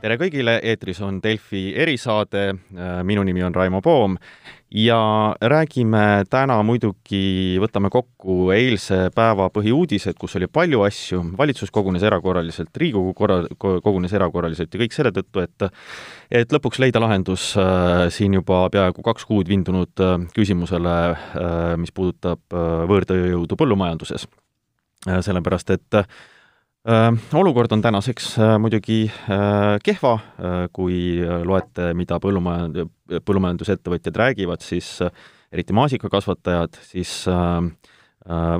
tere kõigile, eetris on Delfi erisaade, minu nimi on Raimo Poom ja räägime täna muidugi, võtame kokku eilse päeva põhiuudised, kus oli palju asju, valitsus kogunes erakorraliselt, Riigikogu korra-, kogunes erakorraliselt ja kõik selle tõttu, et et lõpuks leida lahendus äh, siin juba peaaegu kaks kuud vindunud äh, küsimusele äh,, mis puudutab äh, võõrtööjõudu põllumajanduses äh,. sellepärast, et äh, Äh, olukord on tänaseks äh, muidugi äh, kehva, kui loete, mida põllumajand-, põllumajandusettevõtjad räägivad, siis eriti maasikakasvatajad, siis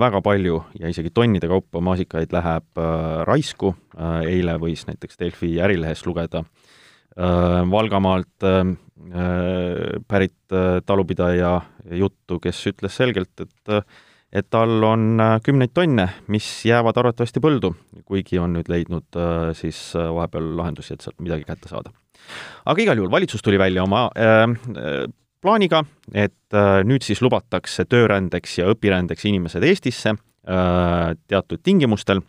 väga palju ja isegi tonnide kaupa maasikaid läheb raisku, eile võis näiteks Delfi Ärilehest lugeda Valgamaalt pärit talupidaja juttu, kes ütles selgelt, et et tal on äh, kümneid tonne, mis jäävad arvatavasti põldu, kuigi on nüüd leidnud äh, siis äh, vahepeal lahendusi, et sealt midagi kätte saada. aga igal juhul valitsus tuli välja oma äh, plaaniga, et äh, nüüd siis lubatakse töörändeks ja õpirändeks inimesed Eestisse äh, teatud tingimustel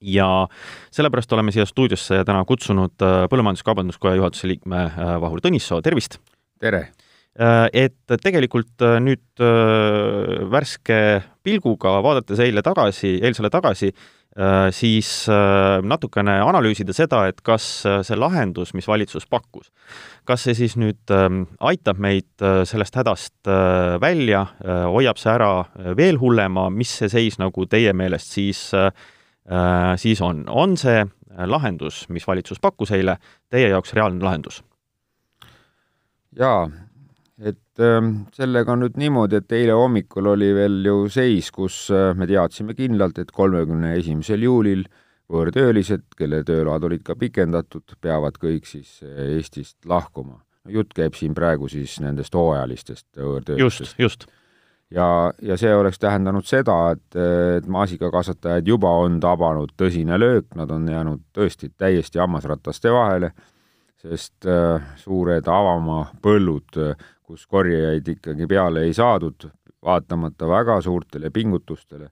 ja sellepärast oleme siia stuudiosse täna kutsunud Põllumajandus-Kaubanduskoja juhatuse liikme Vahur Tõnissoo, tervist! tere! Äh, et tegelikult äh, nüüd äh, värske pilguga vaadates eile tagasi, eilsele tagasi, siis natukene analüüsida seda, et kas see lahendus, mis valitsus pakkus, kas see siis nüüd ähm, aitab meid sellest hädast välja, hoiab see ära veel hullema, mis see seis nagu teie meelest siis, siis on? on see lahendus, mis valitsus pakkus eile, teie jaoks reaalne lahendus? jaa, et ähm, sellega on nüüd niimoodi, et eile hommikul oli veel ju seis, kus äh, me teadsime kindlalt, et kolmekümne esimesel juulil võõrtöölised, kelle tööload olid ka pikendatud, peavad kõik siis äh, Eestist lahkuma. jutt käib siin praegu siis nendest hooajalistest võõrtöölistest. just, just. ja, ja see oleks tähendanud seda, et, et maasikakasvatajaid juba on tabanud tõsine löök, nad on jäänud tõesti täiesti hammasrataste vahele, sest äh, suured avamaa põllud kus korjajaid ikkagi peale ei saadud, vaatamata väga suurtele pingutustele,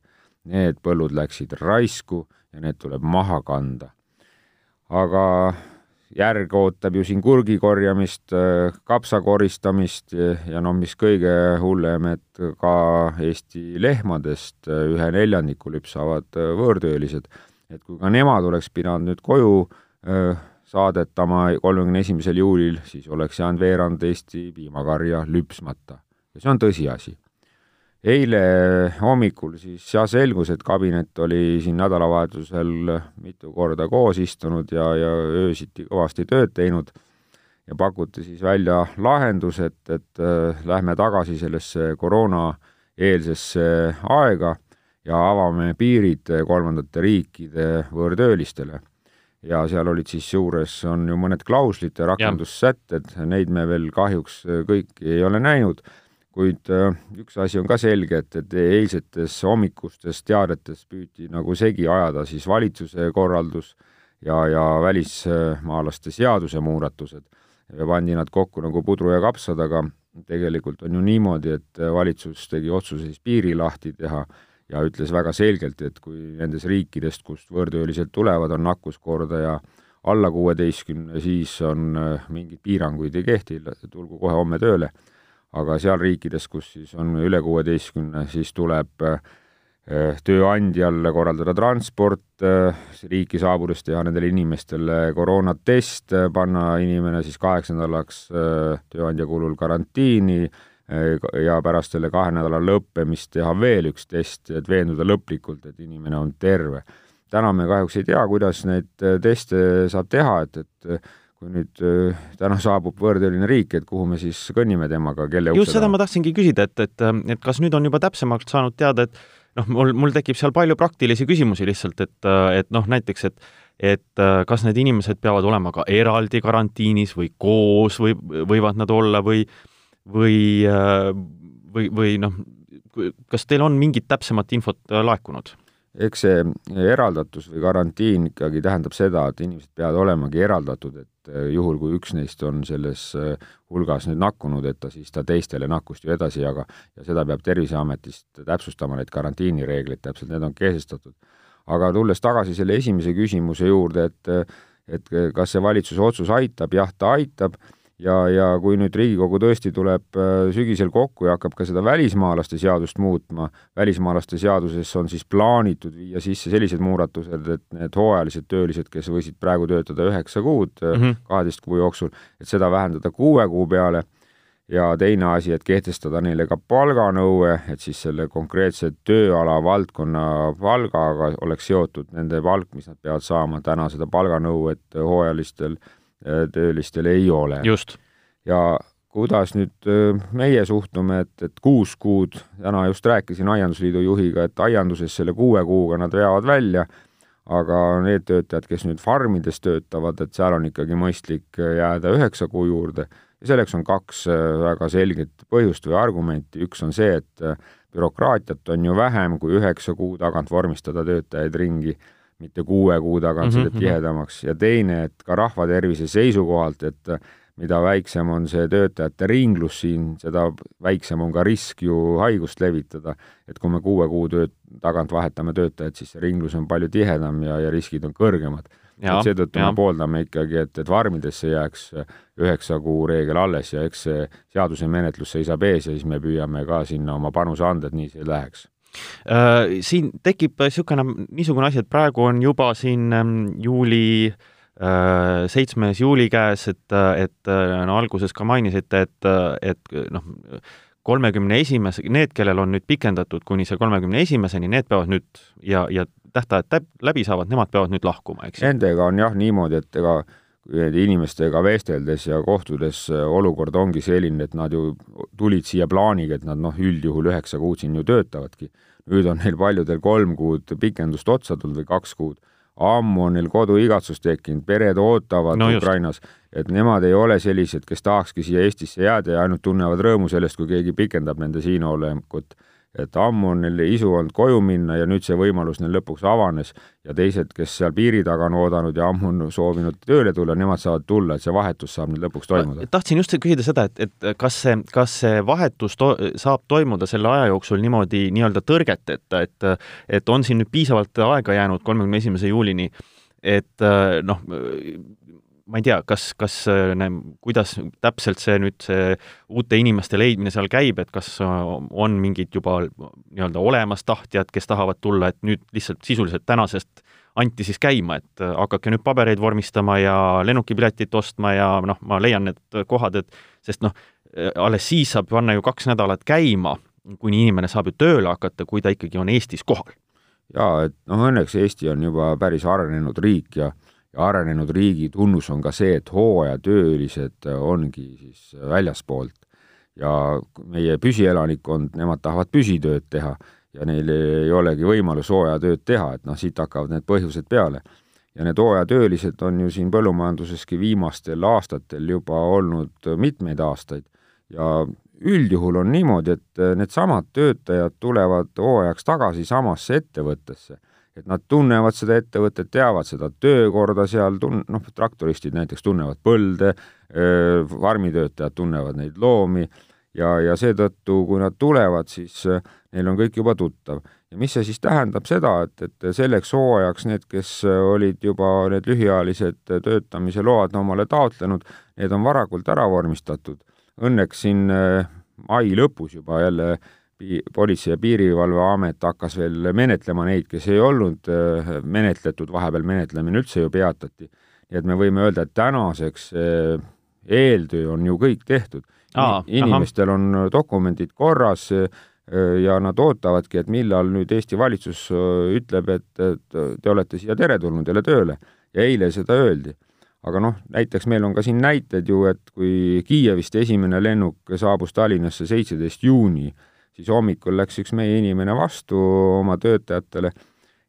need põllud läksid raisku ja need tuleb maha kanda. aga järg ootab ju siin kurgi korjamist, kapsa koristamist ja no mis kõige hullem, et ka Eesti lehmadest ühe neljandiku lüpsavad võõrtöölised. et kui ka nemad oleks pidanud nüüd koju saadetama kolmekümne esimesel juulil, siis oleks jäänud veerand Eesti piimakarja lüpsmata. ja see on tõsiasi. eile hommikul siis jah, selgus, et kabinet oli siin nädalavahetusel mitu korda koos istunud ja, ja öösiti kõvasti tööd teinud ja pakuti siis välja lahendus, et, et äh, lähme tagasi sellesse koroonaeelsesse aega ja avame piirid kolmandate riikide võõrtöölistele ja seal olid siis juures, on ju mõned klauslid ja rakendussätted, neid me veel kahjuks äh, kõiki ei ole näinud, kuid äh, üks asi on ka selge, et, et eilsetes hommikustes teadetes püüti nagu segi ajada siis valitsuse korraldus ja, ja välismaalaste seaduse muudatused pandi nad kokku nagu pudru ja kapsad, aga tegelikult on ju niimoodi, et valitsus tegi otsuse siis piiri lahti teha ja ütles väga selgelt, et kui nendes riikidest, kust võõrtöölised tulevad, on nakkuskordaja alla kuueteistkümne, siis on äh, mingeid piiranguid ei kehti, tulgu kohe homme tööle. aga seal riikides, kus siis on üle kuueteistkümne, siis tuleb äh, tööandjal korraldada transport, äh, riiki saabudes teha nendele inimestele koroonatest, panna inimene siis kaheks nädalaks tööandja kulul karantiini, ja pärast selle kahe nädala lõppemist teha veel üks test, et veenduda lõplikult, et inimene on terve. täna me kahjuks ei tea, kuidas neid äh, teste saab teha, et, et äh, kui nüüd äh, täna saabub võõrtööline riik, et kuhu me siis kõnnime temaga, kelle just seda ma tahtsingi küsida, et, et, et kas nüüd on juba täpsemalt saanud teada, et noh, mul, mul tekib seal palju praktilisi küsimusi lihtsalt, et, et noh, näiteks, et et kas need inimesed peavad olema ka eraldi karantiinis või koos või võivad nad olla või või, äh, või, või noh, kas teil on mingit täpsemat infot äh, laekunud? eks see eraldatus või karantiin ikkagi tähendab seda, et inimesed peavad olemagi eraldatud, et äh, juhul, kui üks neist on selles hulgas nüüd nakkunud, et ta siis ta teistele nakkust ju edasi ei jaga ja seda peab Terviseametist täpsustama, neid karantiinireegleid täpselt, need on kehtestatud. aga tulles tagasi selle esimese küsimuse juurde, et et kas see valitsuse otsus aitab, jah, ta aitab ja, ja kui nüüd Riigikogu tõesti tuleb äh, sügisel kokku ja hakkab ka seda välismaalaste seadust muutma, välismaalaste seaduses on siis plaanitud viia sisse sellised muudatused, et need hooajalised töölised, kes võisid praegu töötada üheksa kuud äh, mhm. kaheteist mm -hmm. kuu jooksul, et seda vähendada kuue kuu peale ja teine asi, et kehtestada neile ka palganõue, et siis selle konkreetse tööala valdkonna palgaga oleks seotud nende palk, mis nad peavad saama, täna seda palganõuet hooajalistel äh, Äh, töölistel ei ole. ja kuidas nüüd äh, meie suhtume, et, et kuus kuud, täna just rääkisin Aiandusliidu juhiga, et aianduses selle kuue kuuga nad veavad välja, aga need töötajad, kes nüüd farmides töötavad, et seal on ikkagi mõistlik äh, jääda üheksa kuu juurde. Ja selleks on kaks väga selget põhjust või argumenti, üks on see, et bürokraatiat on ju vähem, kui üheksa kuu tagant vormistada töötajaid ringi mitte kuue kuu tagant mm -hmm. seda tihedamaks ja teine, et ka rahvatervise seisukohalt, et mida väiksem on see töötajate ringlus siin, seda väiksem on ka risk ju haigust levitada. et kui me kuue kuu tööd tagant vahetame töötajaid, siis see ringlus on palju tihedam ja, ja riskid on kõrgemad. et seetõttu me pooldame ikkagi, et, et farmidesse jääks üheksa kuu reegel alles ja eks see seaduse menetlus seisab ees ja siis me püüame ka sinna oma panuse anda, et nii see läheks Äh, siin tekib niisugune, niisugune asi, et praegu on juba siin ähm, juuli äh, seitsmes juuli käes, et, et no alguses ka mainisite, et, et noh, kolmekümne esimese, need, kellel on nüüd pikendatud kuni see kolmekümne esimeseni, need peavad nüüd ja, ja tähtajad läbi saavad, nemad peavad nüüd lahkuma, eks? Nendega on jah niimoodi, et ega inimestega vesteldes ja kohtudes olukord ongi selline, et nad ju tulid siia plaaniga, et nad noh, üldjuhul üheksa kuud siin ju töötavadki nüüd on neil paljudel kolm kuud pikendust otsa tulnud või kaks kuud, ammu on neil koduigatsus tekkinud, pered ootavad no Ukrainas, et nemad ei ole sellised, kes tahakski siia Eestisse jääda ja ainult tunnevad rõõmu sellest, kui keegi pikendab nende siinolekut et ammu on neil isu olnud koju minna ja nüüd see võimalus neil lõpuks avanes ja teised, kes seal piiri taga on oodanud ja ammu on soovinud tööle tulla, nemad saavad tulla, et see vahetus saab nüüd lõpuks toimuda. tahtsin just küsida seda, et, et kas see, kas see vahetus to saab toimuda selle aja jooksul niimoodi nii-öelda tõrgeteta, et et on siin nüüd piisavalt aega jäänud kolmekümne esimese juulini, et noh, ma ei tea, kas, kas kuidas täpselt see nüüd, see uute inimeste leidmine seal käib, et kas on mingid juba nii-öelda olemas tahtjad, kes tahavad tulla, et nüüd lihtsalt sisuliselt tänasest anti siis käima, et hakake nüüd pabereid vormistama ja lennukipiletit ostma ja noh, ma leian need kohad, et sest noh, alles siis saab panna ju kaks nädalat käima, kuni inimene saab ju tööle hakata, kui ta ikkagi on Eestis kohal. jaa, et noh, õnneks Eesti on juba päris arenenud riik ja ja arenenud riigi tunnus on ka see, et hooajatöölised ongi siis väljaspoolt. Ja meie püsielanikkond, nemad tahavad püsitööd teha ja neil ei olegi võimalus hooajatööd teha, et noh, siit hakkavad need põhjused peale. ja need hooajatöölised on ju siin põllumajanduseski viimastel aastatel juba olnud mitmeid aastaid. Ja üldjuhul on niimoodi, et needsamad töötajad tulevad hooajaks tagasi samasse ettevõttesse et nad tunnevad seda ettevõtet, teavad seda töökorda seal, tun-, noh, traktoristid näiteks tunnevad põlde, farmitöötajad tunnevad neid loomi ja, ja seetõttu, kui nad tulevad, siis neil on kõik juba tuttav. ja mis see siis tähendab seda, et, et selleks hooajaks need, kes olid juba need lühiajalised töötamise load omale taotlenud, need on varakult ära vormistatud. Õnneks siin mai lõpus juba jälle äh, politsei- ja Piirivalveamet hakkas veel menetlema neid, kes ei olnud äh, menetletud, vahepeal menetlemine üldse ju peatati. nii et me võime öelda, et tänaseks äh, eeltöö on ju kõik tehtud. inimestel aha. on dokumendid korras äh, ja nad ootavadki, et millal nüüd Eesti valitsus ütleb, et, et te olete siia teretulnud jälle tööle ja eile seda öeldi aga noh, näiteks meil on ka siin näited ju, et kui Kiievist esimene lennuk saabus Tallinnasse seitseteist juuni, siis hommikul läks üks meie inimene vastu oma töötajatele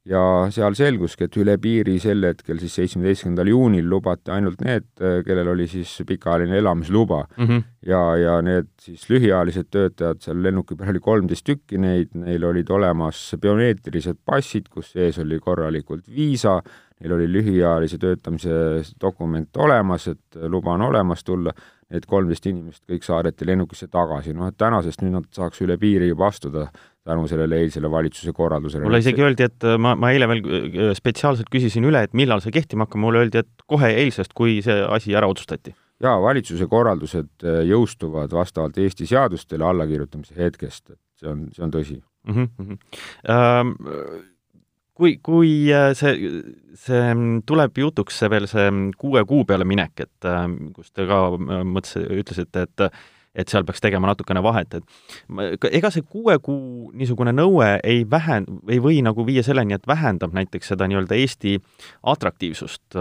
ja seal selguski, et üle piiri sel hetkel, siis seitsmeteistkümnendal juunil lubati ainult need, kellel oli siis pikaajaline elamisluba mm. -hmm. ja, ja need siis lühiajalised töötajad, seal lennuki peal oli kolmteist tükki neid, neil olid olemas biomeetrilised passid, kus sees oli korralikult viisa, neil oli lühiajalise töötamise dokument olemas, et luba on olemas tulla need kolmteist inimest kõik saadeti lennukisse tagasi, noh et tänasest nüüd nad saaks üle piiri juba astuda tänu sellele eilsele valitsuse korraldusele. mulle isegi öeldi, et äh, ma, ma eile veel äh, spetsiaalselt küsisin üle, et millal see kehtima hakkab, mulle öeldi, et kohe eilsest, kui see asi ära otsustati. jaa, valitsuse korraldused äh, jõustuvad vastavalt Eesti seadustele allakirjutamise hetkest, et see on, see on tõsi mm. -hmm. Ähm, kui, kui see, see tuleb jutuks see veel see kuue kuu peale minek, et kus te ka mõtlesite, ütlesite, et et seal peaks tegema natukene vahet, et ega see kuue kuu niisugune nõue ei vähen-, ei või nagu viia selleni, et vähendab näiteks seda nii-öelda Eesti atraktiivsust,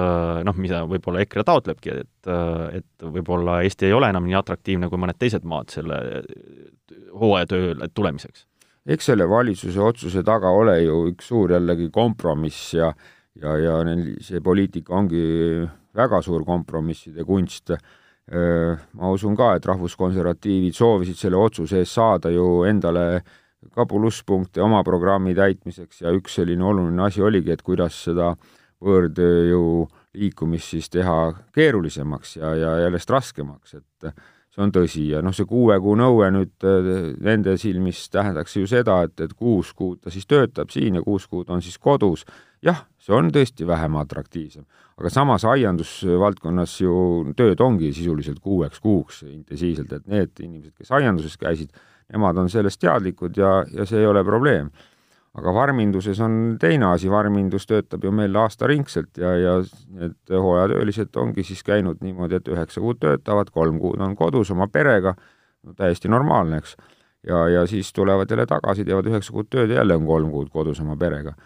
noh, mida võib-olla EKRE taotlebki, et, et võib-olla Eesti ei ole enam nii atraktiivne kui mõned teised maad selle hooajatööle tulemiseks? Eks selle valitsuse otsuse taga ole ju üks suur jällegi kompromiss ja ja, ja neil see poliitika ongi väga suur kompromisside kunst. Ma usun ka, et rahvuskonservatiivid soovisid selle otsuse eest saada ju endale ka plusspunkte oma programmi täitmiseks ja üks selline oluline asi oligi, et kuidas seda võõrtööjõu liikumist siis teha keerulisemaks ja, ja järjest raskemaks, et see on tõsi ja noh, see kuue kuu nõue nüüd nende silmis tähendaks ju seda, et, et kuus kuud ta siis töötab siin ja kuus kuud on siis kodus. jah, see on tõesti vähem atraktiivsem aga samas aiandusvaldkonnas ju tööd ongi sisuliselt kuueks kuuks intensiivselt, et need inimesed, kes aianduses käisid, nemad on sellest teadlikud ja, ja see ei ole probleem. Aga farminduses on teine asi, farmindus töötab ju meil aastaringselt ja, ja need hooajatöölised ongi siis käinud niimoodi, et üheksa kuud töötavad, kolm kuud on kodus oma perega, no täiesti normaalne, eks. ja, ja siis tulevad jälle tagasi, teevad üheksa kuud tööd ja jälle on kolm kuud kodus oma perega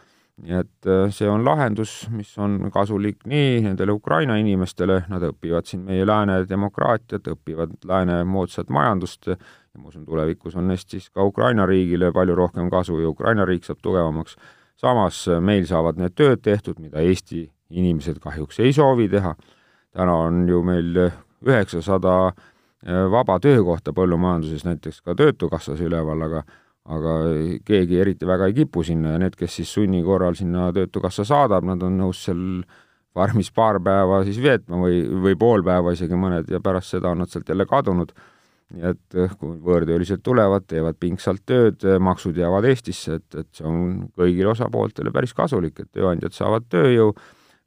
nii et äh, see on lahendus, mis on kasulik nii nendele Ukraina inimestele, nad õpivad siin meie lääne demokraatiat, õpivad lääne moodsat majandust ja ma usun, tulevikus on neist siis ka Ukraina riigile palju rohkem kasu ja Ukraina riik saab tugevamaks. samas äh, meil saavad need tööd tehtud, mida Eesti inimesed kahjuks ei soovi teha. täna on ju meil üheksasada äh, vaba töökohta põllumajanduses, näiteks ka Töötukassas üleval, aga aga keegi eriti väga ei kipu sinna ja need, kes siis sunni korral sinna Töötukassa saadab, nad on nõus seal farmis paar päeva siis veetma või, või pool päeva isegi mõned ja pärast seda on nad sealt jälle kadunud. nii et eh, kui võõrtöölised tulevad, teevad pingsalt tööd, maksud jäävad Eestisse, et, et see on kõigile osapooltele päris kasulik, et tööandjad saavad tööjõu,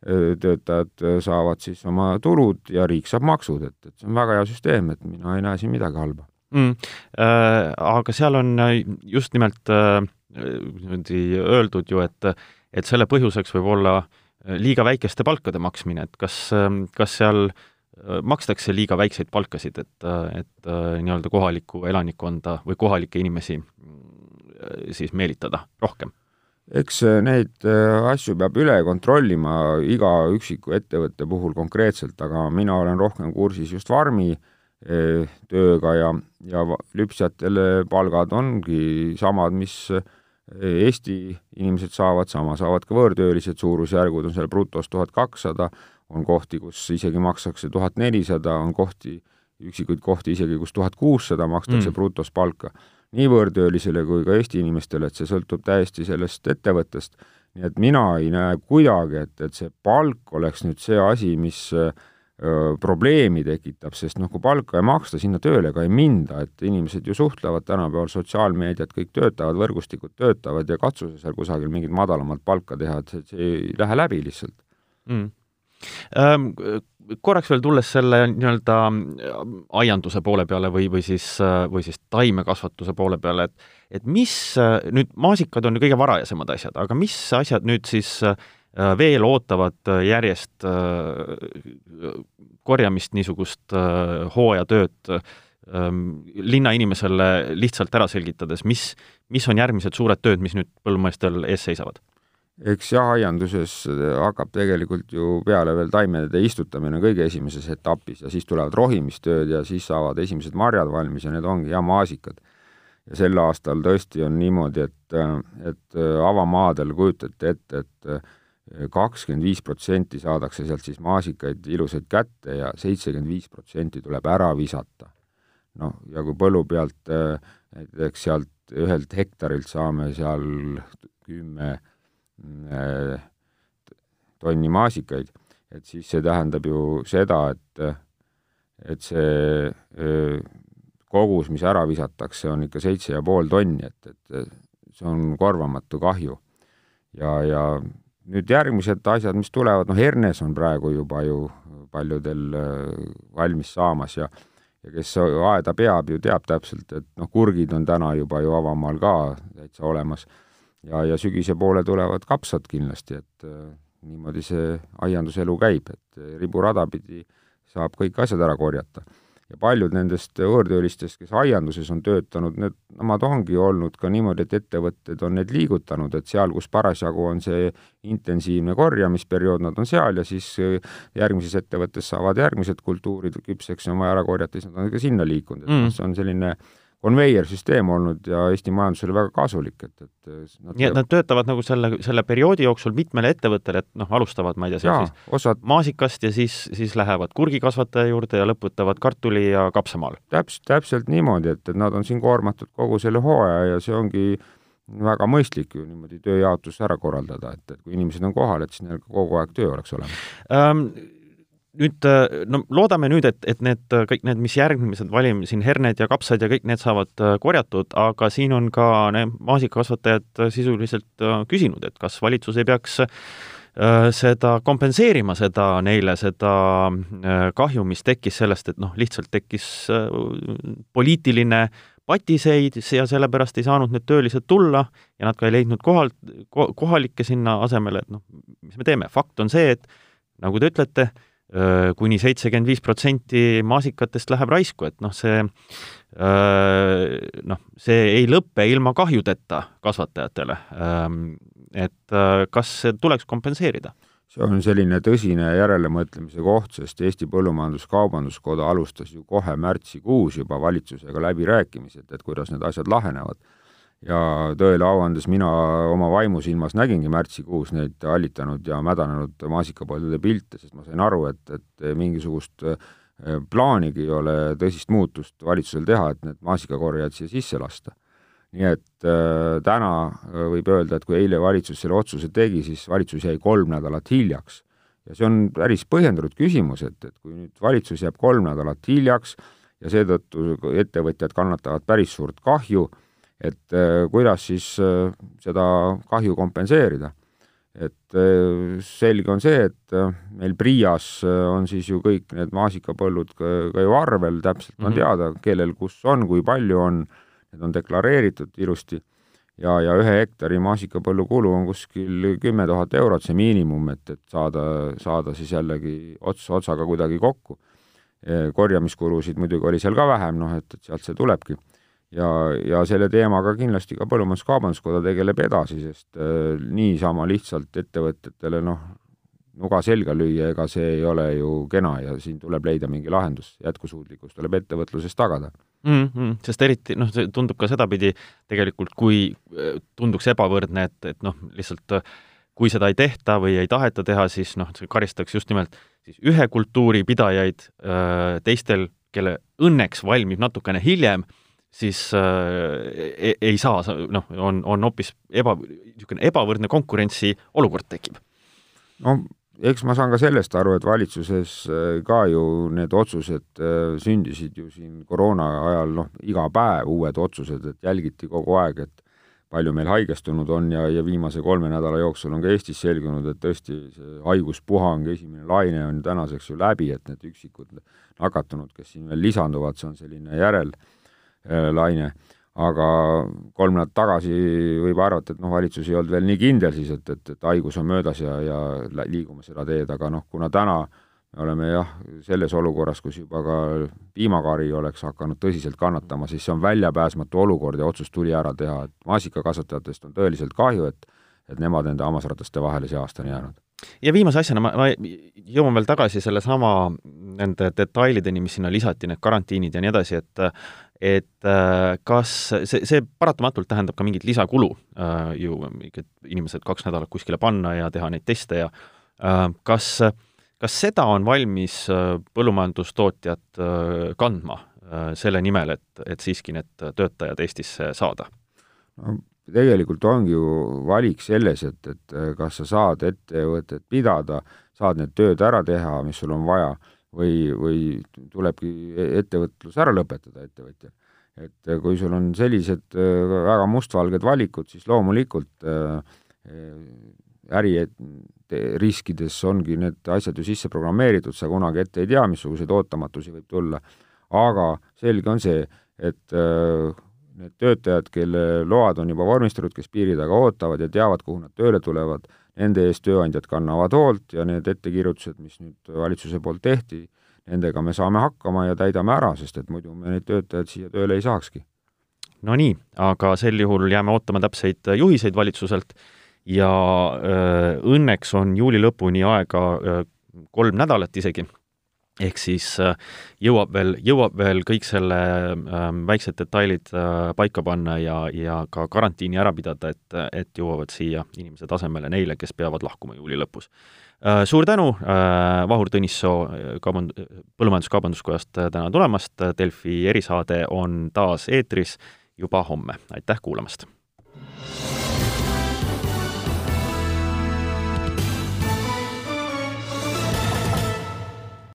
eh, töötajad saavad siis oma tulud ja riik saab maksud, et, et see on väga hea süsteem, et mina ei näe siin midagi halba mm,. Äh, aga seal on äh, just nimelt äh, niimoodi äh, öeldud ju, et, et selle põhjuseks võib olla äh, liiga väikeste palkade maksmine, et kas, kas seal makstakse liiga väikseid palkasid, et, et nii-öelda kohalikku elanikkonda või kohalikke inimesi siis meelitada rohkem? eks neid asju peab üle kontrollima iga üksiku ettevõtte puhul konkreetselt, aga mina olen rohkem kursis just farmi tööga ja, ja lüpsjatele palgad ongi samad, mis Eesti inimesed saavad, sama saavad ka võõrtöölised, suurusjärgud on seal brutos tuhat kakssada, on kohti, kus isegi makstakse tuhat nelisada, on kohti, üksikuid kohti isegi, kus tuhat kuussada makstakse mm. brutos palka. nii võõrtöölisele kui ka Eesti inimestele, et see sõltub täiesti sellest ettevõttest. nii et mina ei näe kuidagi, et, et see palk oleks nüüd see asi, mis äh, probleemi tekitab, sest noh, kui palka ei maksta, sinna tööle ka ei minda, et inimesed ju suhtlevad tänapäeval, sotsiaalmeediat, kõik töötavad, võrgustikud töötavad ja katsu sa seal kusagil mingit madalamat palka teha, et see, see ei lähe läbi lihtsalt. Mm.. Ähm, korraks veel tulles selle nii-öelda aianduse poole peale või, või siis, või siis taimekasvatuse poole peale, et et mis, nüüd maasikad on ju kõige varajasemad asjad, aga mis asjad nüüd siis veel ootavad äh, järjest äh, korjamist, niisugust hooajatööd ähm, linnainimesele lihtsalt ära selgitades, mis, mis on järgmised suured tööd, mis nüüd põllumeestel ees seisavad? eks jaeaianduses hakkab tegelikult ju peale veel taimede istutamine kõige esimeses etapis ja siis tulevad rohimistööd ja siis saavad esimesed marjad valmis ja need ongi ja maasikad. ja sel aastal tõesti on niimoodi, et, et avamaadel kujutate ette, et kakskümmend viis protsenti saadakse sealt siis maasikaid ilusaid kätte ja seitsekümmend viis protsenti tuleb ära visata. noh, ja kui põllu pealt äh, näiteks sealt ühelt hektarilt saame seal kümme äh, tonni maasikaid, et siis see tähendab ju seda, et et see äh, kogus, mis ära visatakse, on ikka seitse ja pool tonni, et, et see on korvamatu kahju. ja, ja nüüd järgmised asjad, mis tulevad, noh, hernes on praegu juba ju paljudel valmis saamas ja ja kes aeda peab, ju teab täpselt, et noh, kurgid on täna juba ju avamaal ka täitsa olemas ja, ja sügise poole tulevad kapsad kindlasti, et äh, niimoodi see aianduselu käib, et riburada pidi saab kõik asjad ära korjata ja paljud nendest võõrtöölistest, kes aianduses on töötanud, need, nemad ongi olnud ka niimoodi, et ettevõtted on need liigutanud, et seal, kus parasjagu on see intensiivne korjamisperiood, nad on seal ja siis äh, järgmises ettevõttes saavad järgmised kultuurid küpseks ja on vaja ära korjata, siis nad on ka sinna liikunud, et mm. see on selline äh, konveiersüsteem olnud ja Eesti majandusele väga kasulik, et, et nad nii et nad töötavad nagu selle, selle perioodi jooksul mitmele ettevõttele, et noh, alustavad, ma ei tea, seal siis osad... maasikast ja siis, siis lähevad kurgikasvataja juurde ja lõpetavad kartuli- ja kapsamaal. täpselt, täpselt niimoodi, et, et nad on siin koormatud kogu selle hooaja ja see ongi väga mõistlik ju niimoodi tööjaotus ära korraldada, et, et kui inimesed on kohal, et siis neil kogu aeg töö oleks olemas ähm, nüüd äh, no loodame nüüd, et, et need kõik need, mis järgmised valime, siin herned ja kapsad ja kõik need saavad äh, korjatud, aga siin on ka maasikakasvatajad äh, sisuliselt küsinud, et kas valitsus ei peaks seda kompenseerima, seda neile, seda kahju, mis tekkis sellest, et noh, lihtsalt tekkis poliitiline patiseid ja sellepärast ei saanud need töölised tulla ja nad ka ei leidnud kohal, kohalikke sinna asemele, et noh, mis me teeme, fakt on see, et nagu te ütlete, kuni seitsekümmend viis protsenti maasikatest läheb raisku, et noh, see noh, see ei lõpe ilma kahjudeta kasvatajatele. Et kas see tuleks kompenseerida? see on selline tõsine järelemõtlemise koht, sest Eesti Põllumajandus-Kaubanduskoda alustas ju kohe märtsikuus juba valitsusega läbirääkimised, et kuidas need asjad lahenevad ja tõele au andes mina oma vaimusilmas nägingi märtsikuus neid hallitanud ja mädanenud maasikapõldude pilte, sest ma sain aru, et, et mingisugust äh, plaanigi ei ole tõsist muutust valitsusel teha, et need maasikakorjajad siia sisse lasta. nii et äh, täna äh, võib öelda, et kui eile valitsus selle otsuse tegi, siis valitsus jäi kolm nädalat hiljaks. ja see on päris põhjendatud küsimus, et, et kui nüüd valitsus jääb kolm nädalat hiljaks ja seetõttu ettevõtjad kannatavad päris suurt kahju, et äh, kuidas siis äh, seda kahju kompenseerida. et äh, selge on see, et meil PRIA-s on siis ju kõik need maasikapõllud ka, ka ju arvel, täpselt on mm -hmm. teada, kellel kus on, kui palju on, need on deklareeritud ilusti ja, ja ühe hektari maasikapõllu kulu on kuskil kümme tuhat eurot, see miinimum, et, et saada, saada siis jällegi ots otsaga kuidagi kokku. korjamiskulusid muidugi oli seal ka vähem, noh et, et sealt see tulebki ja, ja selle teemaga kindlasti ka Põllumajandus-Kaubanduskoda tegeleb edasi, sest äh, niisama lihtsalt ettevõtetele noh, nuga selga lüüa, ega see ei ole ju kena ja siin tuleb leida mingi lahendus, jätkusuutlikkus tuleb ettevõtluses tagada mm. -hmm. sest eriti noh, see tundub ka sedapidi tegelikult, kui äh, tunduks ebavõrdne, et, et noh, lihtsalt äh, kui seda ei tehta või ei taheta teha, siis noh, see karistatakse just nimelt siis ühe kultuuri pidajaid, teistel, kelle õnneks valmib natukene hiljem siis äh, ei, ei saa, noh, on, on hoopis eba, niisugune ebavõrdne konkurentsiolukord tekib. no eks ma saan ka sellest aru, et valitsuses äh, ka ju need otsused äh, sündisid ju siin koroona ajal, noh, iga päev uued otsused, et jälgiti kogu aeg, et palju meil haigestunud on ja, ja viimase kolme nädala jooksul on ka Eestis selgunud, et tõesti see haiguspuhang, esimene laine on tänaseks ju läbi, et need üksikud nakatunud, kes siin veel lisanduvad, see on selline järel Äh, laine, aga kolm nädalat tagasi võib arvata, et noh, valitsus ei olnud veel nii kindel siis, et, et, et haigus on möödas ja, ja liigume seda teed, aga noh, kuna täna me oleme jah, selles olukorras, kus juba ka piimakari oleks hakanud tõsiselt kannatama, siis see on väljapääsmatu olukord ja otsus tuli ära teha, et maasikakasvatajatest on tõeliselt kahju, et et nemad nende hammasrataste vahele see aasta on jäänud ja viimase asjana ma, ma jõuan veel tagasi sellesama nende detailideni, mis sinna lisati, need karantiinid ja nii edasi, et et äh, kas see, see paratamatult tähendab ka mingit lisakulu äh, ju, inimesed kaks nädalat kuskile panna ja teha neid teste ja äh, kas, kas seda on valmis põllumajandustootjad kandma selle nimel, et, et siiski need töötajad Eestisse saada? Tegelikult ongi ju valik selles, et, et kas sa saad ettevõtet pidada, saad need tööd ära teha, mis sul on vaja või, või tulebki ettevõtlus ära lõpetada ettevõtjal. et kui sul on sellised väga mustvalged valikud, siis loomulikult äri riskides ongi need asjad ju sisse programmeeritud, sa kunagi ette ei tea, missuguseid ootamatusi võib tulla. aga selge on see, et äh, need töötajad, kelle load on juba vormistatud, kes piiri taga ootavad ja teavad, kuhu nad tööle tulevad, nende eest tööandjad kannavad hoolt ja need ettekirjutused, mis nüüd valitsuse poolt tehti, nendega me saame hakkama ja täidame ära, sest et muidu me neid töötajaid siia tööle ei saakski. no nii, aga sel juhul jääme ootama täpseid juhiseid valitsuselt ja öö, õnneks on juuli lõpuni aega öö, kolm nädalat isegi, ehk siis jõuab veel, jõuab veel kõik selle äh, väiksed detailid äh, paika panna ja, ja ka karantiini ära pidada, et, et jõuavad siia inimese tasemele neile, kes peavad lahkuma juuli lõpus äh,. Suur tänu äh,, Vahur Tõnissoo kauband-, Põllumajandus-Kaubanduskojast täna tulemast, Delfi erisaade on taas eetris juba homme, aitäh kuulamast!